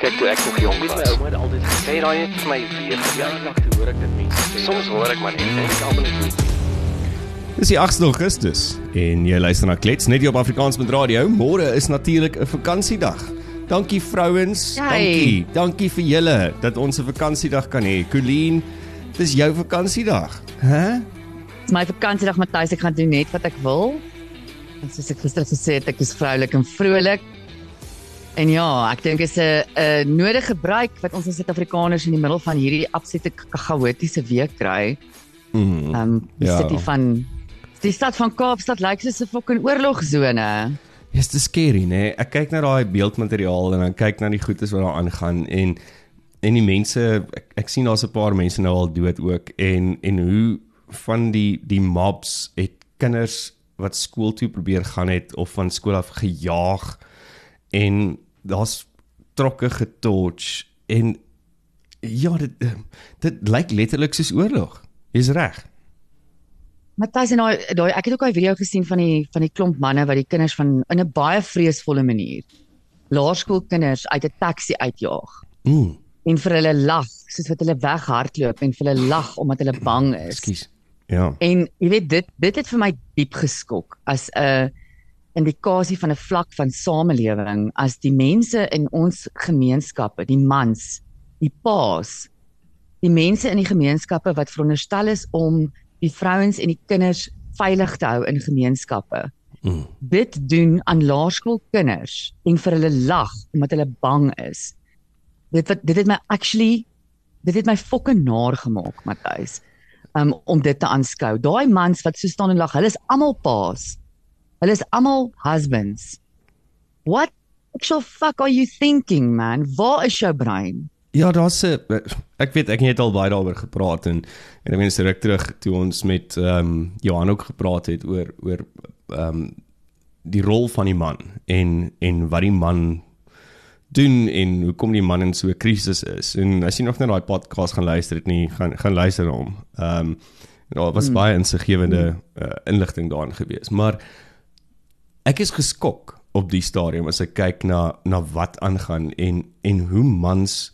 Kyk toe ek nog jong was. My ouma het altyd gesê Sê daai het vir my weer lank te hoor ek dit mense sê. Soms hoor ek maar net en ek almal net Dis die 8 Augustus en jy luister na Klets net hier op Afrikaans met Radio. Môre is natuurlik 'n vakansiedag. Dankie vrouens, Jy. dankie. Dankie vir julle dat ons 'n vakansiedag kan hê. Colleen, dis jou vakansiedag. Hæ? Dis my vakansiedag Matthys, ek gaan doen net wat ek wil. En soos ek gister gesê het, ek is vroulik en vrolik. En ja, ek dink is 'n 'n nodige gebruik wat ons as Suid-Afrikaners in die middel van hierdie absolute chaotiese week kry. Mm. Ehm um, die Ja. ja. city van die stad van Kaapstad lyk soos 'n fucking oorlogsone. Dis te scary, né? Ek kyk na daai beeldmateriaal en dan kyk na die goedes wat daar aangaan en en die mense ek, ek sien daar's 'n paar mense nou al dood ook en en hoe van die die mobs het kinders wat skool toe probeer gaan het of van skool af gejaag en daar's trokke getorch en ja dit dit lyk letterlik soos oorlog. Jy's reg. Matthys en daai daai ek het ook daai video gesien van die van die klomp manne wat die kinders van in 'n baie vreesvolle manier laerskoolkinders uit 'n taxi uitjaag. Mm, en vir hulle lag soos wat hulle weghardloop en vir hulle lag omdat hulle bang is. ekskuus. Ja. En jy weet dit dit het vir my diep geskok as 'n indikasie van 'n vlak van samelewing as die mense in ons gemeenskappe, die mans, die paas, die mense in die gemeenskappe wat veronderstel is om die vrouens en die kinders veilig te hou in gemeenskappe. Mm. Dit doen aan laerskoolkinders en vir hulle lag omdat hulle bang is. Dit wat dit het my actually dit het my fucking naar gemaak, Matthys. Um om dit te aanskou. Daai mans wat so staan en lag, hulle is almal paas. Hulle is almal husbands. What actual fuck are you thinking, man? Waar is jou brein? Ja, daar's 'n ek weet ek het al baie daaroor gepraat en en ek mens ruk terug toe ons met ehm um, Johan ook gepraat het oor oor ehm um, die rol van die man en en wat die man doen en hoekom die man in so 'n krisis is. En as jy nog net daai podcast gaan luister het nie, gaan gaan luister na hom. Ehm um, daar was baie insiggewende uh, inligting daarin gewees, maar ek is geskok op die stadium as ek kyk na na wat aangaan en en hoe mans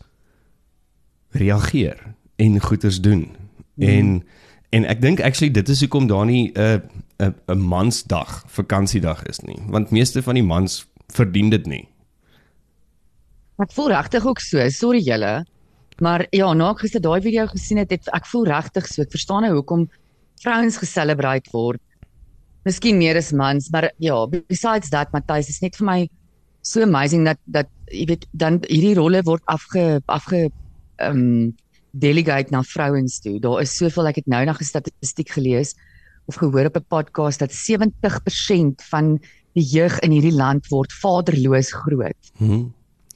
reageer en goeters doen. Mm. En en ek dink actually dit is hoekom daar nie 'n 'n 'n mansdag, vakansiedag is nie, want meeste van die mans verdien dit nie. Ek voel regtig ook so. Sorry julle. Maar ja, na ek gister daai video gesien het, het ek voel regtig so. Ek verstaan nou hoekom vrouens geselebreit word. Miskien meer as mans, maar ja, besides that, Matthys is net vir my so amazing dat dat jy weet dan hierdie rolle word afge afge ehm um, delegate na vrouens toe. Daar is soveel ek het nou nog 'n statistiek gelees of gehoor op 'n podcast dat 70% van die jeug in hierdie land word vaderloos groot Hm.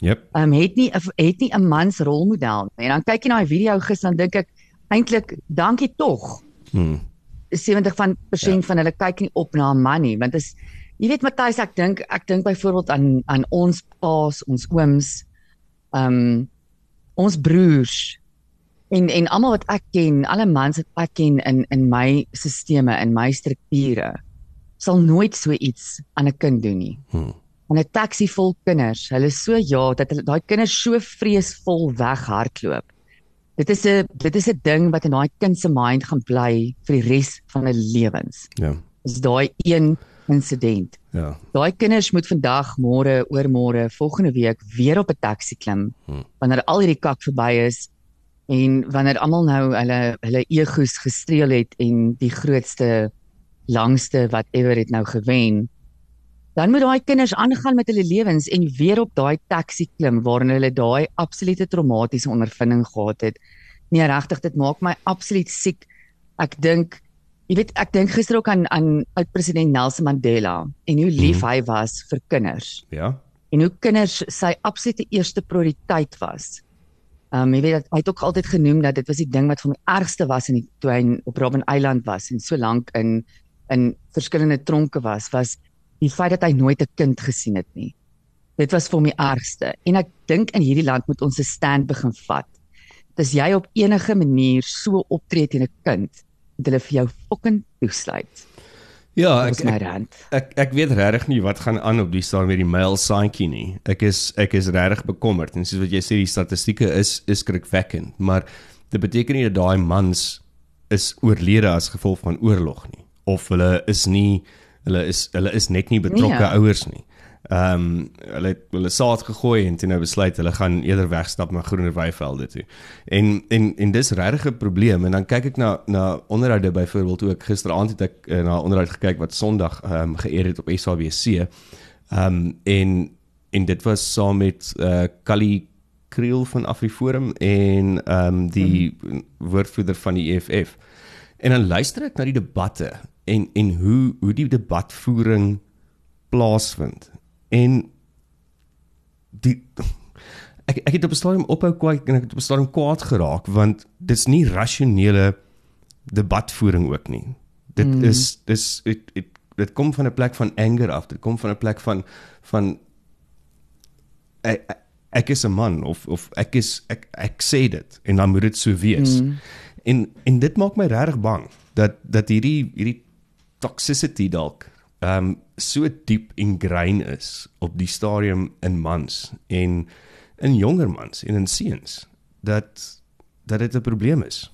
Yep. um, het nie het nie 'n mans rolmodel nie. En dan kyk jy na daai video gister dan dink ek eintlik dankie tog. Hm. 70 van persent ja. van hulle kyk nie op na 'n man nie, want is jy weet Matthys, ek dink ek dink byvoorbeeld aan aan ons paas, ons ooms, um ons broers en en almal wat ek ken, alle mans wat ek ken in in my sisteme, in my strukture sal nooit so iets aan 'n kind doen nie Hm. en 'n taxi vol kinders. Hulle is so ja dat hulle daai kinders so vreesvol weghardloop. Dit is 'n dit is 'n ding wat in daai kind se mind gaan bly vir die res van hulle lewens. Ja. Is daai een insident. Ja. Daai kinders moet vandag, môre, oormôre, volgende week weer op 'n taxi klim Hmm. wanneer al hierdie kak verby is en wanneer almal nou hulle hulle egos gestreel het en die grootste langste whatever het nou gewen dan moet daai kinders aangaan met hulle lewens en weer op daai taxi klim waarin hulle daai absolute traumatiese ondervinding gehad het. Nee, regtig, dit maak my absoluut siek. Ek dink jy weet, ek dink gister ook aan aan oud-president Nelson Mandela en hoe lief Mhm. hy was vir kinders Ja. en hoe kinders sy absolute eerste prioriteit was. Ehm um, jy weet hy het ook altyd genoem dat dit was die ding wat vir die ergste was in die toe hy op Robben Island was en so lank in in verskillende tronke was, was die feit dat hy nooit 'n kind gesien het nie. Dit was vir hom die ergste. En ek dink in hierdie land moet ons 'n stand begin vat. Dis jy op enige manier so optree teen 'n kind, moet hulle vir jou fucking toesluit. Ja, ek my ek, ek ek weet regtig nie wat gaan aan op die staan met die male saantjie nie. Ek is ek is regtig bekommerd en soos wat jy sê die statistieke is is skrikwekkend, maar dit beteken nie dat daai mans is oorlede as gevolg van oorlog nie of hulle is nie hulle is hulle is net nie betrokke Nee. ouers nie. Ehm um, hulle het hulle saad gegooi en toe nou besluit hulle gaan eerder wegstap na groener weivelde toe. En en en dis regtig 'n probleem en dan kyk ek na na onderhoude byvoorbeeld ook gisteraand het ek uh, na onderhoud gekyk wat Sondag ehm um, geëer het op SABC. Ehm um, en en dit was saam met uh Kali Kriel van Afriforum en ehm um, die mm. woordvoerder van die EFF. En dan luister ek na die debatte en en hoe hoe die debatvoering plaasvind. En die ek ek het op 'n stadium ophou kyk en ek het op 'n stadium kwaad geraak want dit's nie rasionele debatvoering ook nie. Dit mm. is dis dit dit dit kom van 'n plek van anger af. Dit kom van 'n plek van van ek, ek- ek is 'n man of of ek is ek ek sê dit en dan moet dit so wees. Mm. En en dit maak my regtig bang dat dat hierdie hierdie toxicity dalk ehm um, so diep ingrain is op die stadium in mans en in jonger mans en in seuns dat dat dit 'n probleem is.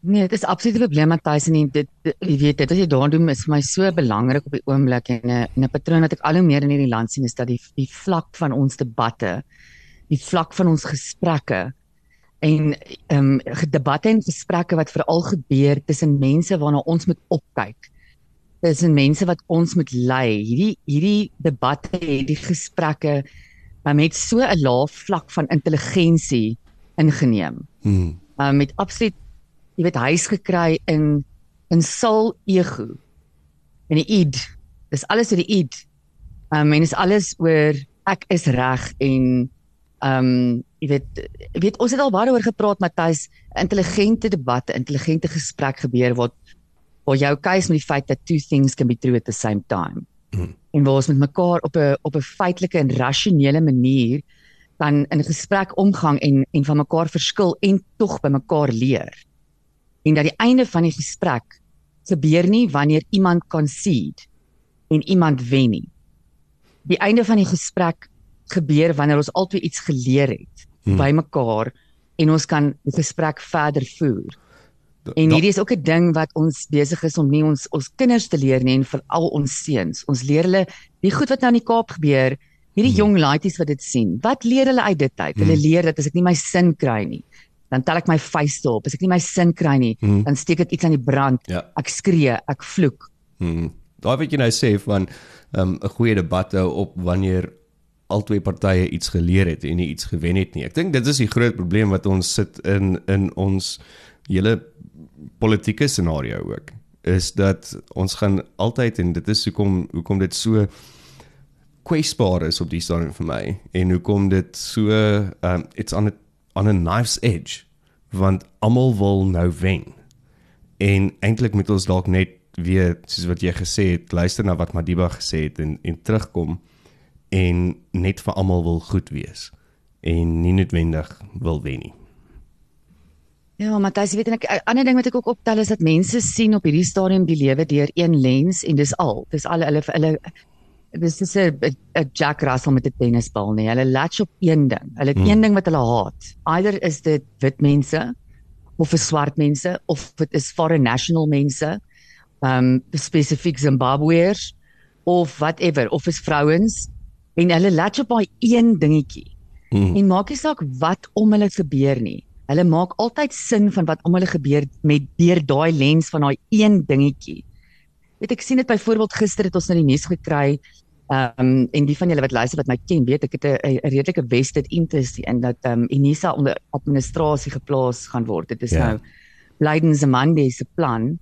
Nee, dit is absoluut 'n probleem Matthys en dit jy weet dit wat jy daar doen is my so belangrik op die oomblik en 'n 'n patroon wat ek al hoe meer in hierdie land sien is dat die die vlak van ons debatte, die vlak van ons gesprekke en ehm um, debatte en gesprekke wat veral gebeur tussen mense waarna ons moet opkyk. Tussen mense wat ons moet lei. Hierdie hierdie debatte, hierdie gesprekke um, met so 'n lae vlak van intelligensie ingeneem Hmm. uh, met absoluut jy weet huis gekry in in soul ego en die id dis alles oor die id um, en is alles oor ek is reg en um jy weet jy weet ons het al baie oor gepraat Matthys intelligente debatte intelligente gesprek gebeur wat waar jou keus met die feit dat two things can be true at the same time Mhm. en waar ons met mekaar op 'n op 'n feitelike en rasionele manier kan in gesprek omgang en en van mekaar verskil en tog by mekaar leer. En dat die einde van die gesprek gebeur nie wanneer iemand concede en iemand wen nie. Die einde van die gesprek gebeur wanneer ons albei iets geleer het Hmm. by mekaar en ons kan die gesprek verder voer. En hierdie is ook 'n ding wat ons besig is om nie ons ons kinders te leer nie en veral ons seuns. Ons leer hulle die goed wat nou in die Kaap gebeur, hierdie Hmm. jong laities wat dit sien. Wat leer hulle uit dit uit? Hulle Hmm. leer dat as ek nie my sin kry nie, dan tel ek my vuiste op. As ek nie my sin kry nie, Hmm. dan steek ek iets aan die brand. Ja. Ek skree, ek vloek. Hmm. Daai wat jy nou sê van ehm, 'n um, goeie debat op wanneer albei partye iets geleer het en nie iets gewen het nie. Ek dink dit is die groot probleem wat ons sit in in ons hele politieke scenario ook is dat ons gaan altyd en dit is hoekom hoekom dit so kwesbaar is op die stadium vir my en hoekom dit so um it's on a on a knife's edge want almal wil nou wen. En eintlik moet ons dalk net weer soos wat jy gesê het, luister na wat Madiba gesê het en en terugkom en net vir almal wil goed wees en nie noodwendig wil wen nie. Ja, Matthys, jy weet en ek 'n ander ding wat ek ook optel is dat mense sien op hierdie stadium die lewe deur een lens en dis al. Dis al hulle hulle dis is 'n Jack Russell met 'n tennisbal nie. Hulle latch op een ding. Hulle het Hmm. hmm. een ding wat hulle haat. Either is dit wit mense of vir swart mense of dit is foreign national mense. Um spesifiek Zimbabweërs of whatever of is vrouens en hulle latch op daai een dingetjie. Hmm. En maak nie saak wat om hulle gebeur nie. Hulle maak altyd sin van wat om hulle gebeur met deur daai lens van daai een dingetjie. Weet ek sien dit byvoorbeeld gister het ons nou die nuus gekry ehm um, en die van julle wat luister wat my ken weet ek het 'n redelike vested interest in dat ehm um, Unisa onder administrasie geplaas gaan word. Dit is Ja. ja. nou Blyden Zamande se plan.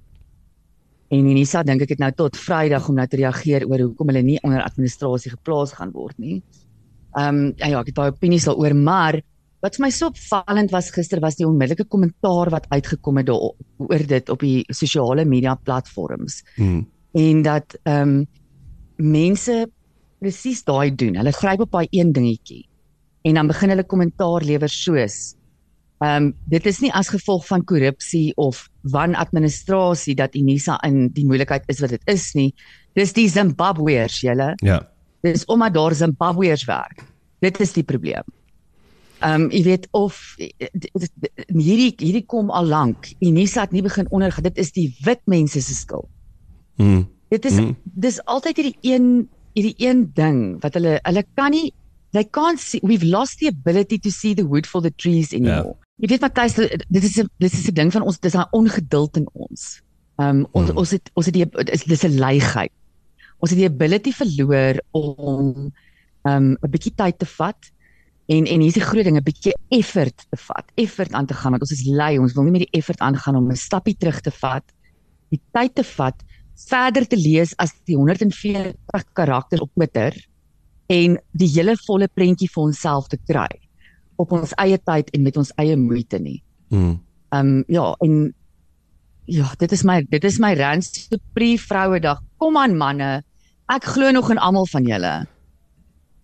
En Unisa dink ek het nou tot Vrydag om nou te reageer oor hoekom hulle nie onder administrasie geplaas gaan word nie. Ehm um, ja, ek het baie opinies daaroor, maar wat vir my so opvallend was gister was die onmiddellike kommentaar wat uitgekom het oor dit op die sosiale media platforms Hmm. en dat ehm um, mense presies daai doen. Hulle gryp op daai een dingetjie en dan begin hulle kommentaar lewer soos Ehm um, dit is nie as gevolg van korrupsie of wanadministrasie dat Unisa in die moeilikheid is wat dit is nie. Dis die Zimbabweërs, julle. Ja. Dis omdat daar Zimbabweërs werk. Dit is die probleem. Ehm um, jy weet of hierdie hierdie kom al lank. Unisa het nie begin ondergaan. Dit is die wit mense se skuld. Mm. Dit is Mm. dis altyd hierdie een hierdie een ding wat hulle hulle kan nie they can't see we've lost the ability to see the wood for the trees anymore. Jy weet Matthys dit is 'n dit is 'n ding van ons dis 'n ongeduld in ons. Ehm um, ons Mm. ons het ons het die dis dis 'n leegheid. Ons het die ability verloor om ehm um, 'n bietjie tyd te vat en en hier's die groot ding 'n bietjie effort te vat. Effort aan te gaan want ons is lui. Ons wil nie meer die effort aangaan om 'n stappie terug te vat. Die tyd te vat verder te lees as die 140 karakters op Twitter en die hele volle prentjie vir onsself te kry op ons eie tyd en met ons eie moeite nie. Mm. Um, ja, en ja, dit is my dit is my rants vir pre Vrouedag. Kom aan manne. Ek glo nog in almal van julle.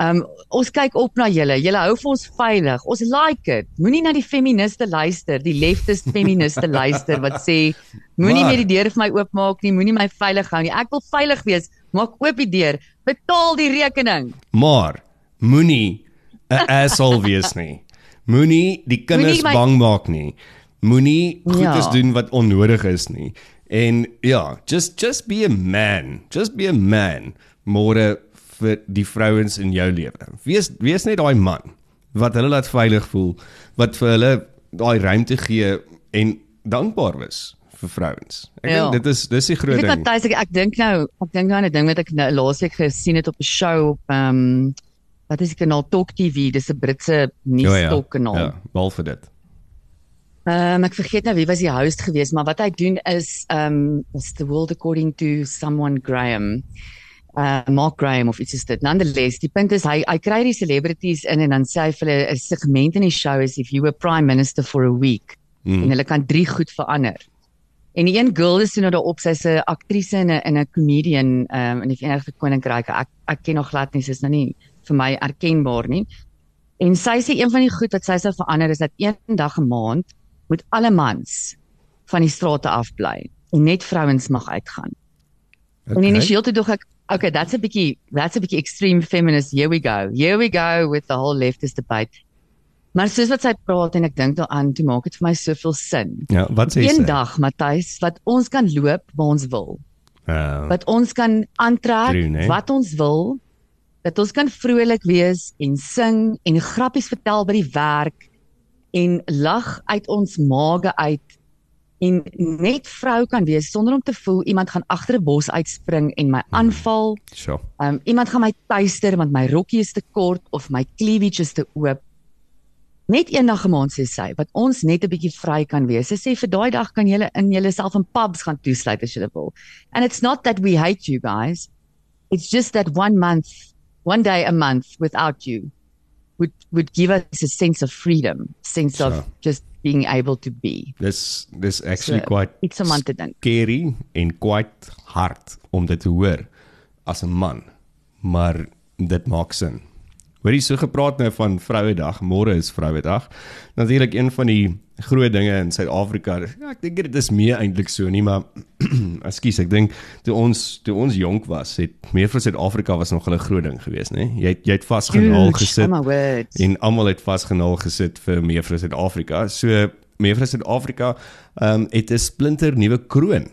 Um, ons kyk op na julle. Julle hou vir ons veilig. Ons like dit. Moenie na die feministe luister, die leftist feministe luister wat sê moenie meer die deur vir my oopmaak nie, moenie my veilig hou nie. Ek wil veilig wees. Maak oop die deur. Betaal die rekening. Maar moenie 'n asshole wees nie. Moenie die kinders Moenie bang maak nie. Moenie goedes Ja. doen wat onnodig is nie. En ja, just just be a man. Just be a man. Môre vir die vrouens in jou lewe. Wees wees net daai man wat hulle laat veilig voel, wat vir hulle daai ruimte gee en dankbaar wees vir vrouens. Ek Ja. dink dit is dis die groot Ek ding. Matthys, ek, ek dink nou, ek dink nou aan 'n ding wat ek nou laasweek gesien het op 'n show op ehm um, wat is die kanaal Talk TV, dis 'n Britse nuusstok kanaal. Ja, wel vir dit. Ehm um, ek vergeet nou wie was die host geweest, maar wat hy doen is ehm um, it's the world according to someone Graham. Uh Mark Graham of iets is dit. Nonetheless, die punt is hy hy kry die celebrities in en dan sê hy vir hulle 'n segment in die show is if you were prime minister for a week Mm. en hulle kan drie goed verander. En die een girl is nou daarop, sy's 'n aktrise en 'n en 'n comedian um, in die Verenigde Koninkryk. Ek ek ken nog glad nie, sy's nou nie vir my erkenbaar nie. En sy sê een van die goed wat sy sou verander is dat een dag 'n maand moet alle mans van die strate af bly en net vrouens mag uitgaan. Okay. En initieel toe dog ek, okay, that's a bietjie that's a bietjie extreme feminist. Here we go. Here we go with the whole leftist debate. Maar soos wat sy praat en ek dink daaraan, toe maak dit vir my soveel sin. Ja, wat sê sy? Eendag, Matthys, wat ons kan loop waar ons wil. Uh, Wat ons kan aantrek True, nee. wat ons wil. Dat ons kan vrolik wees en sing en grappies vertel by die werk en lag uit ons maage uit en net vrou kan wees sonder om te voel iemand gaan agter 'n bos uitspring en my aanval. sure. Um iemand gaan my tuister want my rokkie is te kort of my cleavage is te oop. Net eendag 'n maand sê sy wat ons net 'n bietjie vry kan wees. Sy sê vir daai dag kan julle in julleself in pubs gaan toesluit as julle wil. And it's not that we hate you guys. It's just that one month, one day a month without you would would give us a sense of freedom, sense Sure. of just being able to be. Dis dis actually So, quite Iets om aan te dink. scary en quite hard om dit te hoor as 'n man. Maar dit maak sin. Hoorie so gepraat nou van Vrouedag, môre is Vrouedag. Natuurlik een van die groot dinge in Suid-Afrika. Ja, ek dink dit is meer eintlik so nie, maar ekskuus, ek dink toe ons toe ons jonk was, het meer vir Suid-Afrika was nog 'n groot ding geweest, né? Jy het, jy het vasgenaal gesit. Oh. En almal het vasgenaal gesit vir Mevrou Suid-Afrika. So Mevrou Suid-Afrika ehm um, het 'n splinter nuwe kroon.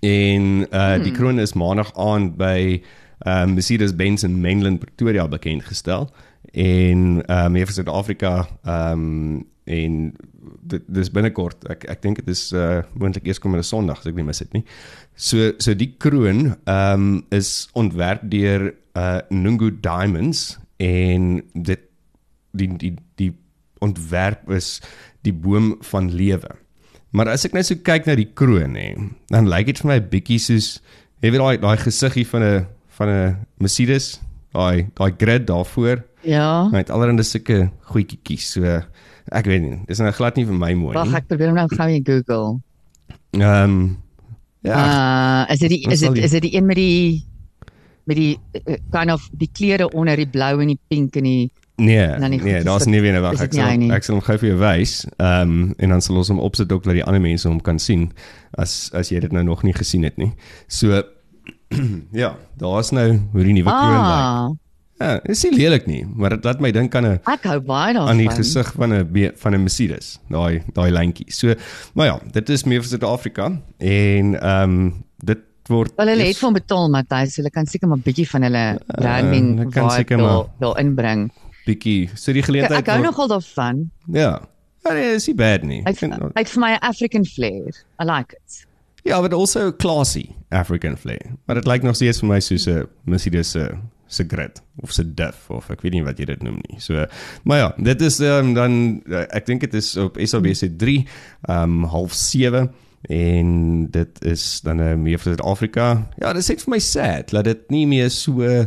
En uh hmm. die kroon is maandag aand by ehm um, Mercedes-Benz in Mainland Pretoria bekend gestel. En ehm uh, Mevrou Suid-Afrika ehm um, en dit dis binnekort. Ek ek dink dit is uh moontlik eers komende Sondag as ek nie mis dit nie. So so die kroon ehm um, is ontwerp deur uh Nungu Diamonds en dit die die die ontwerp is die boom van lewe. Maar as ek nou so kyk na die kroon hè, dan lyk dit vir my bietjie soos jy weet daai daai gesiggie van 'n van 'n Mercedes, daai daai grid daarvoor. Ja. Hy het allerhande sulke goedjies. So ek weet nie, dis nou glad nie vir my mooi Wag, nie. ek probeer hom nou gou in Google. Ehm um, ja, Uh is dit die is dit die- is dit die een met die met die uh, kind of die kleure onder die blou en die pink en die Nee, nie goed, nee, daar's nie weer wag. is dit Ek nie sal nie? ek sal hom gou vir jou wys. Ehm um, en dan sal ons hom opsit ook dat die ander mense hom kan sien as as jy dit nou nog nie gesien het nie. So ja, daar's nou hoe die nuwe kroon lyk. Ah, Ja, is nie lelik nie, maar dit laat my dink aan 'n ek hou baie daarvan. aan die gesig van 'n van 'n Mercedes, daai daai lyntjie. So, maar ja, dit is meer vir Suid-Afrika en ehm um, dit word Wel hulle het is- vir hom betaal Matthys, so hulle kan seker maar bietjie van hulle branding hulle kan seker maar- daar inbring. bietjie. So die Ek, geleentheid ek hou word- nogal daarvan. Ja. Ja, nee, is nie bad nie. Hy het vir my 'n African flair. I like it. Ja, but also classy African flair. Maar dit lyk nog steeds vir my soos 'n Mercedes se se grid of se diff of ek weet nie wat jy dit noem nie. So maar ja, dit is um, dan uh, ek dink dit is op SABC 3 um half 7 en dit is dan uh, meer vir Suid-Afrika. Ja, dit is net vir my sad dat dit nie meer so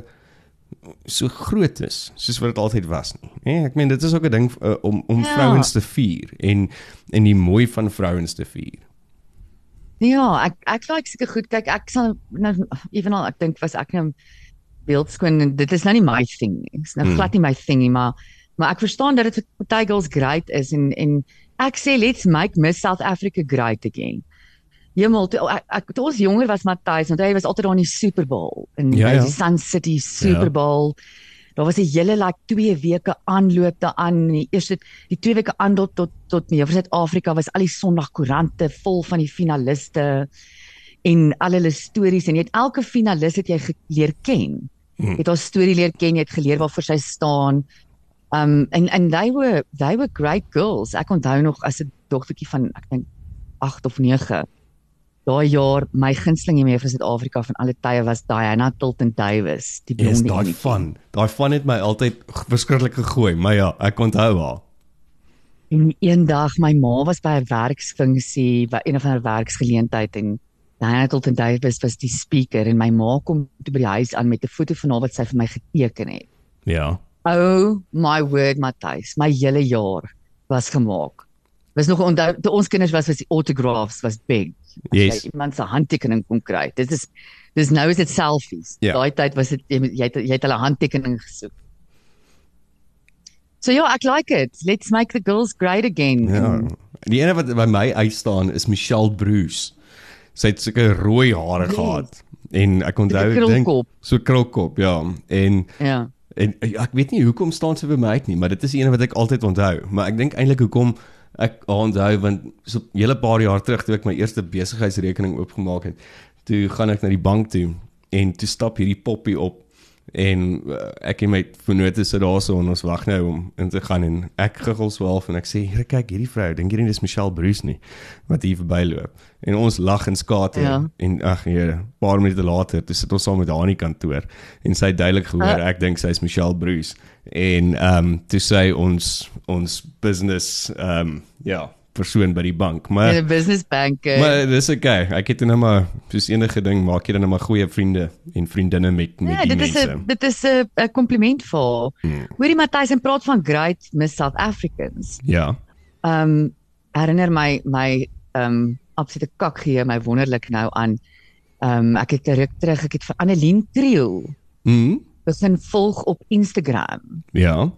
so groot is soos wat dit altyd was nie. Nee, ek meen dit is ook 'n ding uh, om om Ja. vrouens te vier en en die mooi van vrouens te vier. Ja, ek ek like seker goed. Kyk, ek sal nou evenal ek dink was ek nou beeldskoon en dit is nou nie my thing nie. Dit is nou Hmm. glad nie my thing nie, maar maar ek verstaan dat dit vir party girls great is en en ek sê let's make Miss South Africa great again. Hemel, toe ek, ek toe ons jonger was Matthys, want hy was altyd daar in die Super Bowl in Ja, ja. die Sun City Super Ja. Daar was 'n hele like 2 weke aanloop daaraan. Die eerste die 2 weke aanloop tot tot meer vir Suid-Afrika was al die Sondagkoerante vol van die finaliste en al hulle stories en jy het elke finalis het jy geleer ken. Hmm. Jy het haar storie leer ken, jy het geleer waarvoor sy staan. Um en and they were they were great girls. Ek onthou nog as 'n dogtertjie van ek dink 8 of 9. Daai jaar my gunsteling mee vir Suid-Afrika van alle tye was Diana Tilton Davis, die Yes, blonde daai enetjie. van. Daai van het my altyd verskriklik gegooi, maar ja, ek onthou haar. En eendag my ma was by 'n werksfunksie, by een of ander werksgeleentheid en Diana Tilton Davis was die speaker en my ma kom toe by die huis aan met 'n foto van haar wat sy vir my geteken het. Ja. Oh my word Matthys, my hele jaar was gemaak. Was nog onthou toe ons kinders was was die autographs was big. Yes. Jy iemand se handtekening kon kry. Dit is dis nou is dit selfies. Ja. Daai tyd was dit jy, jy het jy het hulle handtekening gesoek. So ja, ek like it. Let's make the girls great again. Ja. Die ene wat by my uitstaan is Michelle Bruce. Sy het sulke rooi hare Yes. gehad en ek onthou dink so krulkop, ja. En Ja. en ek weet nie hoekom staan sy by my uit nie, maar dit is die ene wat ek altyd onthou. Maar ek dink eintlik hoekom ek onthou want so 'n hele paar jaar terug toe ek my eerste besigheidsrekening oopgemaak het, toe gaan ek na die bank toe en toe stap hierdie poppie op en uh, ek en my vennote sit daarso en ons wag nou om in te gaan en ek giggel so half en ek sê here kyk hierdie vrou dink jy nie dis Michelle Bruce nie wat hier verbyloop en ons lag en skater Ja. en ag here paar minute later toe sit ons saam met haar in die kantoor en sy het duidelik gehoor Ah. ek dink sy is Michelle Bruce en ehm um, toe sê ons ons business ehm um, ja persoon by die bank maar 'n business banker. maar dis okay ek het nou maar soos enige ding maak jy dan nou maar goeie vriende en vriendinne met met Ja, die dit is mense 'n dit is 'n 'n kompliment vir haar. Hmm. Hoorie Matthys en praat van great Miss South Africans. ja Um herinner my my um absolute kak gee my wonderlik nou aan um ek het 'n ruk terug ek het vir Annelien Kriel mm, begin volg op Instagram. ja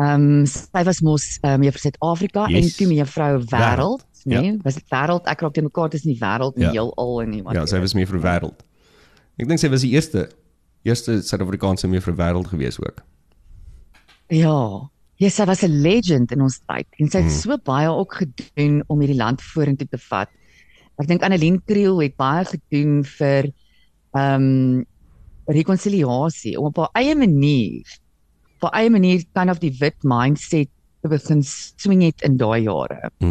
Um sy was mos um juffrou Suid-Afrika Yes. en toe mevrou Wêreld, Ja. nee, was dit Wêreld? Ek raak te mekaar tussen die wêreld en Ja. die heelal en die wat. Ja, sy was meer vir wêreld. Ek dink sy was die eerste eerste Suid-Afrikaanse meer vir wêreld gewees ook. Ja. Ja, sy was 'n legend in ons tyd en sy het Hmm. so baie ook gedoen om hierdie land vorentoe te vat. Ek dink Annelien Kriel het baie gedoen vir ehm um, rekonsiliasie op haar eie manier op haar eie manier kind of die wit mindset te begin swing het in daai jare. Mm.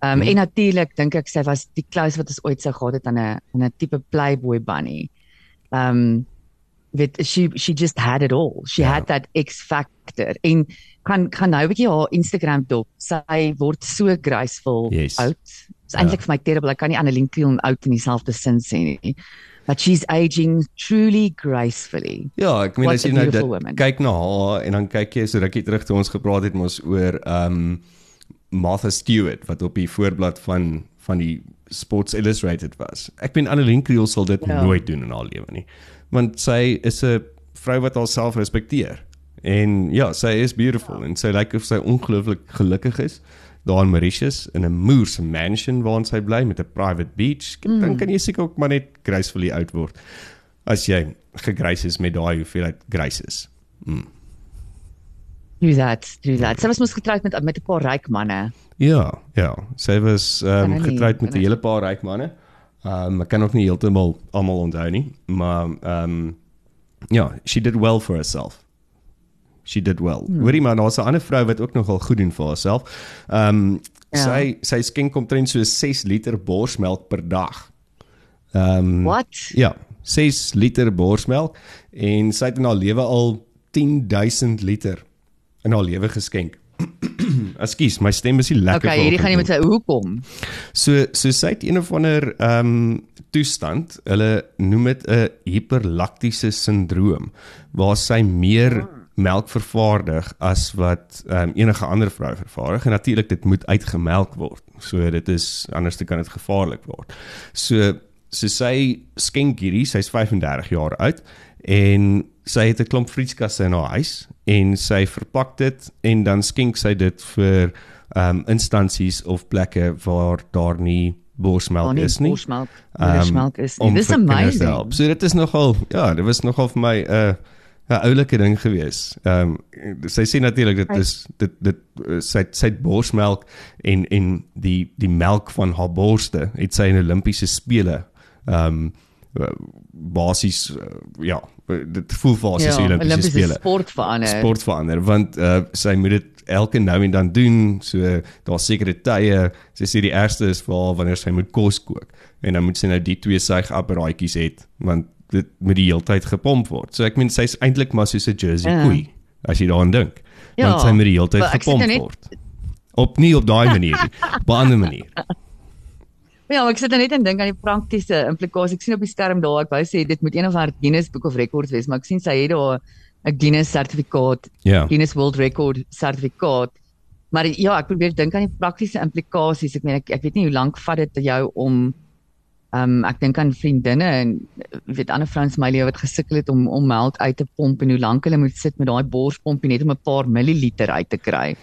Um, Hmm. en natuurlik dink ek sy was die close wat ons ooit sou gehad het aan 'n aan 'n tipe playboy bunny. Um, weet she she just had it all. She Ja. had that X factor. En gaan gaan nou 'n bietjie haar Instagram dop. Sy word so graceful Yes. oud. Dis Ja. eintlik vir my terrible. Ek kan nie Annelien Kriel oud in dieselfde sin sê nie. But she's aging truly gracefully. Ja, ek meen What as jy nou dit woman. kyk na haar en dan kyk jy so rukkie terug toe ons gepraat het mos oor um, Martha Stewart wat op die voorblad van van die Sports Illustrated was. Ek meen Annelien Kriel sal dit Ja. nooit doen in haar lewe nie. Want sy is 'n vrou wat haarself respekteer En ja, sy is beautiful en sy lyk of sy ongelooflik gelukkig is daar in Mauritius in 'n moerse mansion waar sy bly met 'n private beach. Mm. Dan kan jy seker ook maar net gracefully oud word as jy gegrys is met daai hoeveelheid graces. Mm. Do that, do that. Sy was mos getroud met met 'n paar ryk manne. Ja, ja. Sy was ehm um, hy getroud met 'n hy- hele paar ryk manne. Ehm um, ek kan ook nie heeltemal almal onthou nie, maar ehm um, ja, she did well for herself. She did well. Hmm. Hoorie maar daar's 'n ander vrou wat ook nogal goed doen vir haarself. Ehm um, Ja. sy sy skenk omtrent so 6 liter borsmelk per dag. Ehm um, What? Ja, 6 liter borsmelk en sy het in haar lewe al 10000 liter in haar lewe geskenk. Ekskuus, my stem is nie lekker Okay, hierdie gaan jy met sy hoekom? So so sy het een of ander ehm um, toestand. Hulle noem dit 'n hiperlaktiese sindroom waar sy meer melk vervaardig as wat ehm um, enige ander vrou vervaardig en natuurlik dit moet uitgemelk word. So dit is anders dan kan dit gevaarlik word. So so sy skenk hierdie, sy's 35 jaar oud en sy het 'n klomp frietskasse in haar huis en sy verpak dit en dan skenk sy dit vir ehm um, instansies of plekke waar daar nie borsmelk nee, is nie. borsmelk, Ehm, moedersmelk is nie. om Dis te amazing. help. So dit is nogal ja, dit was nogal vir my 'n uh, 'n oulike ding gewees. Ehm um, sy sê natuurlik dit is dit dit uh, sy sy borsmelk en en die die melk van haar borste het sy in Olimpiese spele ehm um, basies uh, ja, dit voel vir haar soos die Olimpiese Olympiese spele sport verander. sport verander want uh, sy moet dit elke nou en dan doen so daar's sekere tye sy sê die eerste is vir haar wanneer sy moet kos kook en dan moet sy nou die twee suigapparaatjies het want dit moet die heeltyd gepomp word so ek meen sy's eintlik maar soos 'n jersey Ja. koei as jy daaraan dink Ja, want sy moet die heeltyd gepomp nou net- word op nie op daai manier nie op 'n ander manier Ja, maar ek sit nou net en dink aan die praktiese implikasies. Ek sien op die skerm daar, ek wou sê dit moet een of ander Guinness Book of Records wees, maar ek sien sy het daar 'n Guinness sertifikaat, ja Guinness World Record sertifikaat. Maar ja, ek probeer dink aan die praktiese implikasies. Ek meen ek, ek weet nie hoe lank vat dit vir jou om ehm um, ek dink aan vriendinne en eh, weet ander vrouens in my lewe wat gesukkel het om om melk uit te pomp en hoe lank hulle moet sit met daai borspompie net om 'n paar milliliter uit te kry.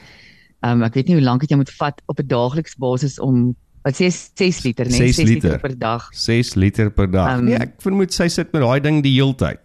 Ehm um, ek weet nie hoe lank dit jou moet vat op 'n daaglikse basis om wat sê 6 liter, nee, 6 6 liter. liter. per dag. 6 liter per dag Um, nee ek vermoed sy sit met daai ding die heeltyd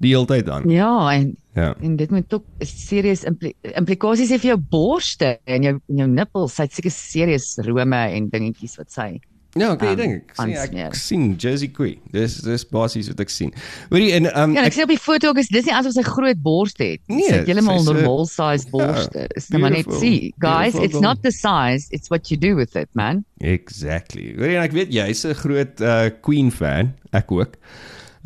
die heeltyd aan Ja, en ja en dit moet ook serieus impli implikasies hê vir jou borste en jou en jou nippels. Sy het seker serieus rome en dingetjies wat sy. Ja, okay, um, um, dink ek. Sien, aansmeer. ek sien Jersey Queen. Dis dis basies wat ek sien. Hoorie en um Ja, ek ek, sien op die foto ook is dis nie asof sy groot borste het. Nee, sy het heeltemal normaal size borste. Dis nou maar net see, guys, beautiful it's not the size, it's what you do with it, man. exactly. Hoorie en ek weet jy's 'n groot uh, Queen fan, ek ook.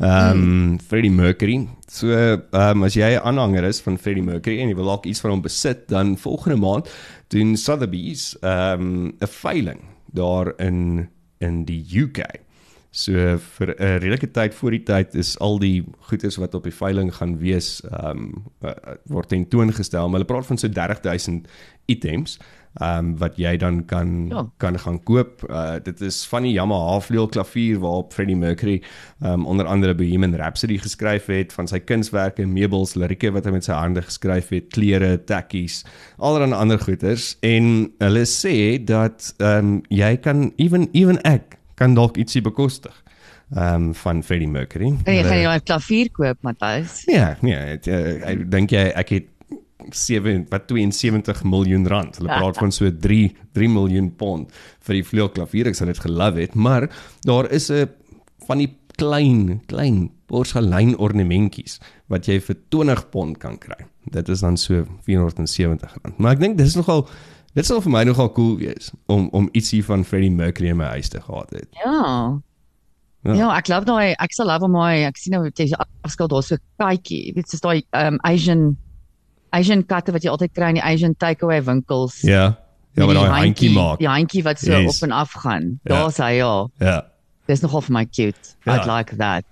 Um mm. Freddie Mercury. So um as jy 'n aanhanger is van Freddie Mercury en jy wil dalk iets van hom besit, dan volgende maand doen Sotheby's um 'n veiling daar in in die UK. So vir 'n redelike tyd voor die tyd is al die goederes wat op die veiling gaan wees, ehm um, word tentoongestel. Maar hulle praat van so 30000 items ehm um, wat jy dan kan Ja. kan gaan koop. Uh dit is van die Yamaha vleuelklavier waarop Freddie Mercury um, onder andere Bohemian Rhapsody geskryf het, van sy kunswerke, meubels, lirieke wat hy met sy hande geskryf het, klere, tekkies, allerlei ander goederes en hulle sê dat ehm um, jy kan even even ek kan dalk ietsie bekostig ehm um, van Freddie Mercury. En jy gaan jy 'n klavier koop, Matthys? Nee, nee, het, uh, ek dink jy ek het 7 wat 72 miljoen rand. Hulle praat van so 3 3 miljoen pond vir die vleuelklavier. Ek sal dit gelove het, maar daar is 'n van die klein klein porselein ornamentjies wat jy vir 20 pond kan kry. Dit is dan so 470 rand. Maar ek dink dis nogal dit sal vir my nogal cool wees om om ietsie van Freddie Mercury in my huis te gehad het. Ja. Ja. Ja, ek glo daai ek sal love om my ek sien nou jy afskil daar so 'n katjie. Jy weet soos daai um Asian Asian katte wat jy altyd kry in die Asian takeaway winkels. Ja. Ja, maar daai handjie maak. Die handjie wat so Yes. op en af gaan. Ja. Daar's hy ja. Ja. Dis nogal vir my cute. Ja. I'd like that.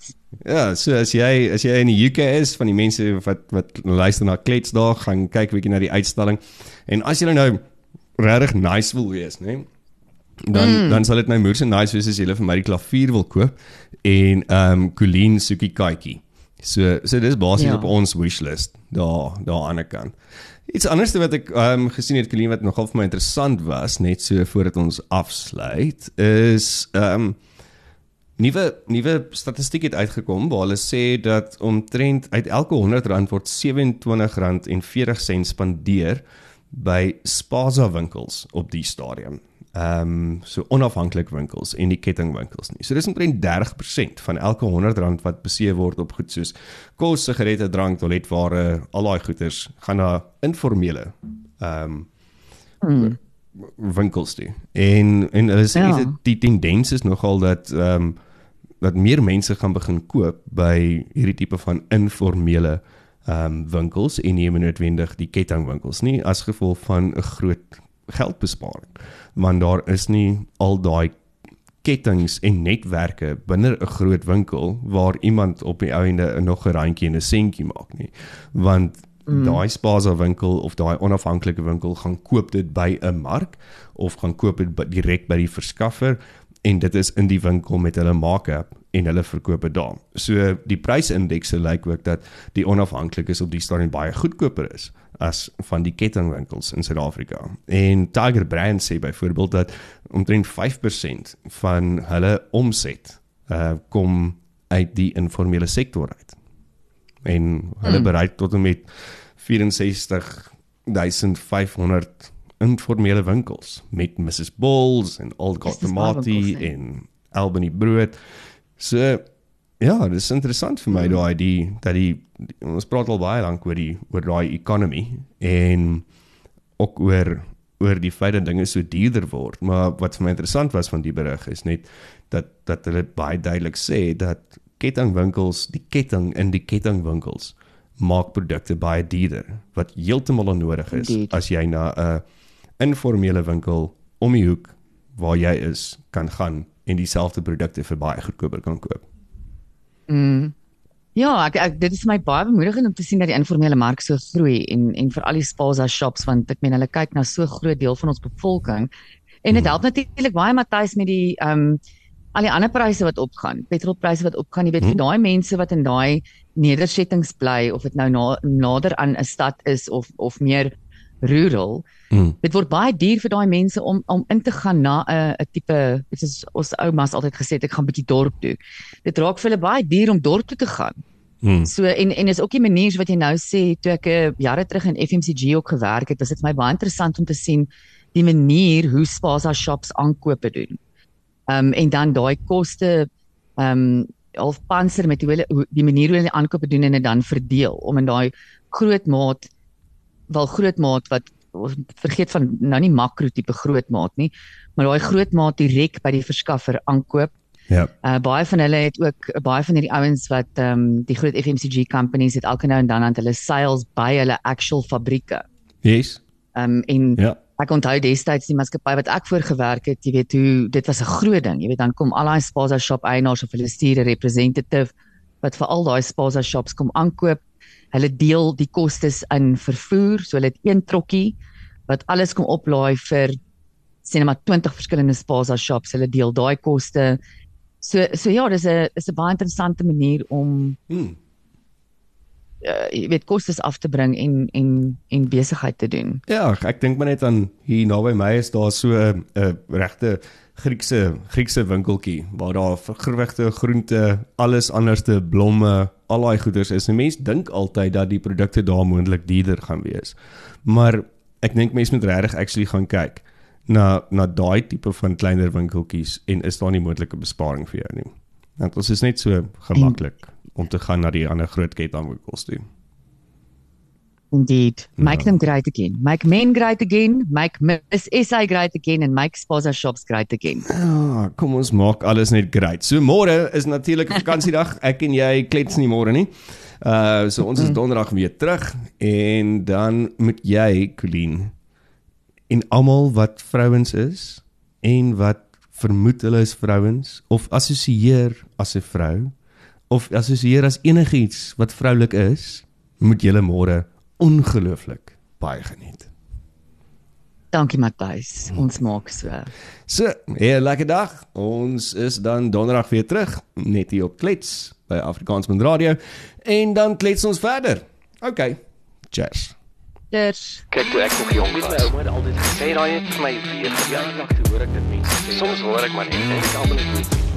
Ja, so as jy as jy in die UK is van die mense wat wat luister na kletsdae, gaan kyk bietjie na die uitstalling. En as jy nou regtig nice wil wees, né? Dan mm. dan sal dit nou moeë nice wees as jy vir my die klavier wil koop en ehm um, Colleen soekie katjie. So so dis basies Ja. op ons wishlist daar daar aan die kant. Iets anders wat ek ehm um, gesien het Colleen wat nogal vir my interessant was net so voordat ons afsluit is ehm um, nuwe nuwe statistiek het uitgekom waar hulle sê dat omtrent uit elke R100 word R27.40 spandeer by Spaza winkels op die stadium. Ehm um, so onafhanklik winkels en die kettingwinkels nie. So dis omtrent 30% van elke R100 wat besee word op goed soos kos, sigarette, drank, toiletware, al daai goeders gaan na informele ehm um, winkels toe. En en hulle sê Ja. ja. die tendens is nogal dat ehm um, dat meer mense gaan begin koop by hierdie tipe van informele ehm um, winkels en nie noodwendig die kettingwinkels nie as gevolg van 'n groot geldbesparing. Want daar is nie al daai kettings en netwerke binne 'n groot winkel waar iemand op die einde nog 'n randjie en 'n sentjie maak nie. Want mm. daai Spaza winkel of daai onafhanklike winkel gaan koop dit by 'n mark of gaan koop dit direk by die verskaffer en dit is in die winkel met hulle markup en hulle verkoop dit daar. So die prysindekse lyk ook dat die onafhanklikes op die stadium baie goedkoper is as van die kettingwinkels in Suid-Afrika. En Tiger Brand sê byvoorbeeld dat omtrent 5% van hulle omset uh kom uit die informele sektor uit. En hulle mm. bereik tot en met 64500 informele winkels met Mrs Balls en Old Gotamati winkels, hè? en Albany brood. So ja, dis interessant vir my Mm. daai die dat die, die ons praat al baie lank oor die oor daai economy en ook oor oor die feit dat dinge so duurder word. Maar wat vir my interessant was van die berig is net dat dat hulle baie duidelik sê dat kettingwinkels, die ketting in die kettingwinkels maak produkte baie duurder wat heeltemal onnodig is Indeed. as jy na 'n informele winkel om die hoek waar jy is kan gaan en dieselfde produkte vir baie goedkoper kan koop. Mm. Ja, ek, ek dit is vir my baie bemoedigend om te sien dat die informele mark so groei en en vir al die spaza shops want ek meen hulle kyk na so groot deel van ons bevolking. En dit help natuurlik baie Matthys met die ehm um, al die ander pryse wat opgaan, petrolpryse wat opgaan, jy weet vir Hmm. daai mense wat in daai nedersettings bly of dit nou na, nader aan 'n stad is of of meer rural, Mm. dit word baie duur vir daai mense om om in te gaan na 'n 'n tipe is ons oumas altyd gesê het ek gaan bietjie dorp toe. Dit raak vir hulle baie duur om dorp toe te gaan. Mm. So en en is ook die manier wat jy nou sê toe ek uh, jare terug in FMCG ook gewerk het, was dit vir my baie interessant om te sien die manier hoe Spaza shops aankope doen. Ehm um, en dan daai koste ehm um, half panser met hoe hulle die manier hoe hulle aankope doen en dit dan verdeel om in daai groot maat wel groot maat wat ons vergeet van nou nie makro tipe groot maat nie, maar daai groot maat direk by die verskaffer aankoop Ja. Uh baie van hulle het ook baie van hierdie ouens wat ehm um, die groot FMCG companies het elke nou en dan aan hulle sales by hulle actual fabrieke. Yes. Ehm um, en Ja. ek onthou destyds die maatskappy wat ek voor gewerk het, jy weet hoe dit was 'n groot ding. Jy weet dan kom al daai Spaza shop eienaars of hulle stuur 'n representative wat vir al daai Spaza shops kom aankoop. Hulle deel die kostes in vervoer, so hulle het een trokkie wat alles kom oplaai vir net maar 20 verskillende Spaza shops. Hulle deel daai koste. So so ja, dis 'n is 'n baie interessante manier om Mm. Uh, jy weet kostes af te bring en en en besigheid te doen. Ja, ek dink maar net aan hier naby my is daar so 'n 'n regte Griekse Griekse winkeltjie waar daar vergewigte groente, alles anderste blomme, al daai goeders is. 'n Mens dink altyd dat die produkte daar moontlik duurder gaan wees. Maar ek dink mense moet regtig actually gaan kyk na na daai tipe van kleiner winkeltjies en is daar nie moontlike besparing vir jou nie. Want ons is net so gemaklik om te gaan na die ander groot kettingwinkels toe. Indeed. Make Ja. them great again. Make men great again, make Miss SA great again and make Spaza shops great again. Ja, kom ons maak alles net great. So môre is natuurlik vakansiedag. Ek en jy klets nie môre nie. Uh so ons is donderdag weer terug en dan moet jy, Colleen, en almal wat vrouens is en wat vermoed hulle is vrouens of assosieer as 'n vrou of assosieer as enigiets wat vroulik is, moet julle môre ongelooflik baie geniet. Dankie Matthys. Ons maak so. So, hey, lekker dag. Ons is dan donderdag weer terug net hier op Klets by Afrikaansmond Radio en dan klets ons verder. OK. Cheers. Cheers. Kyk toe ek nog jong Weet my was. ouma het altyd gesê Sê daai het vir my weer ja, verjaar. dag toe hoor ek dit mense sê. Soms hoor ek maar net en ek almal net.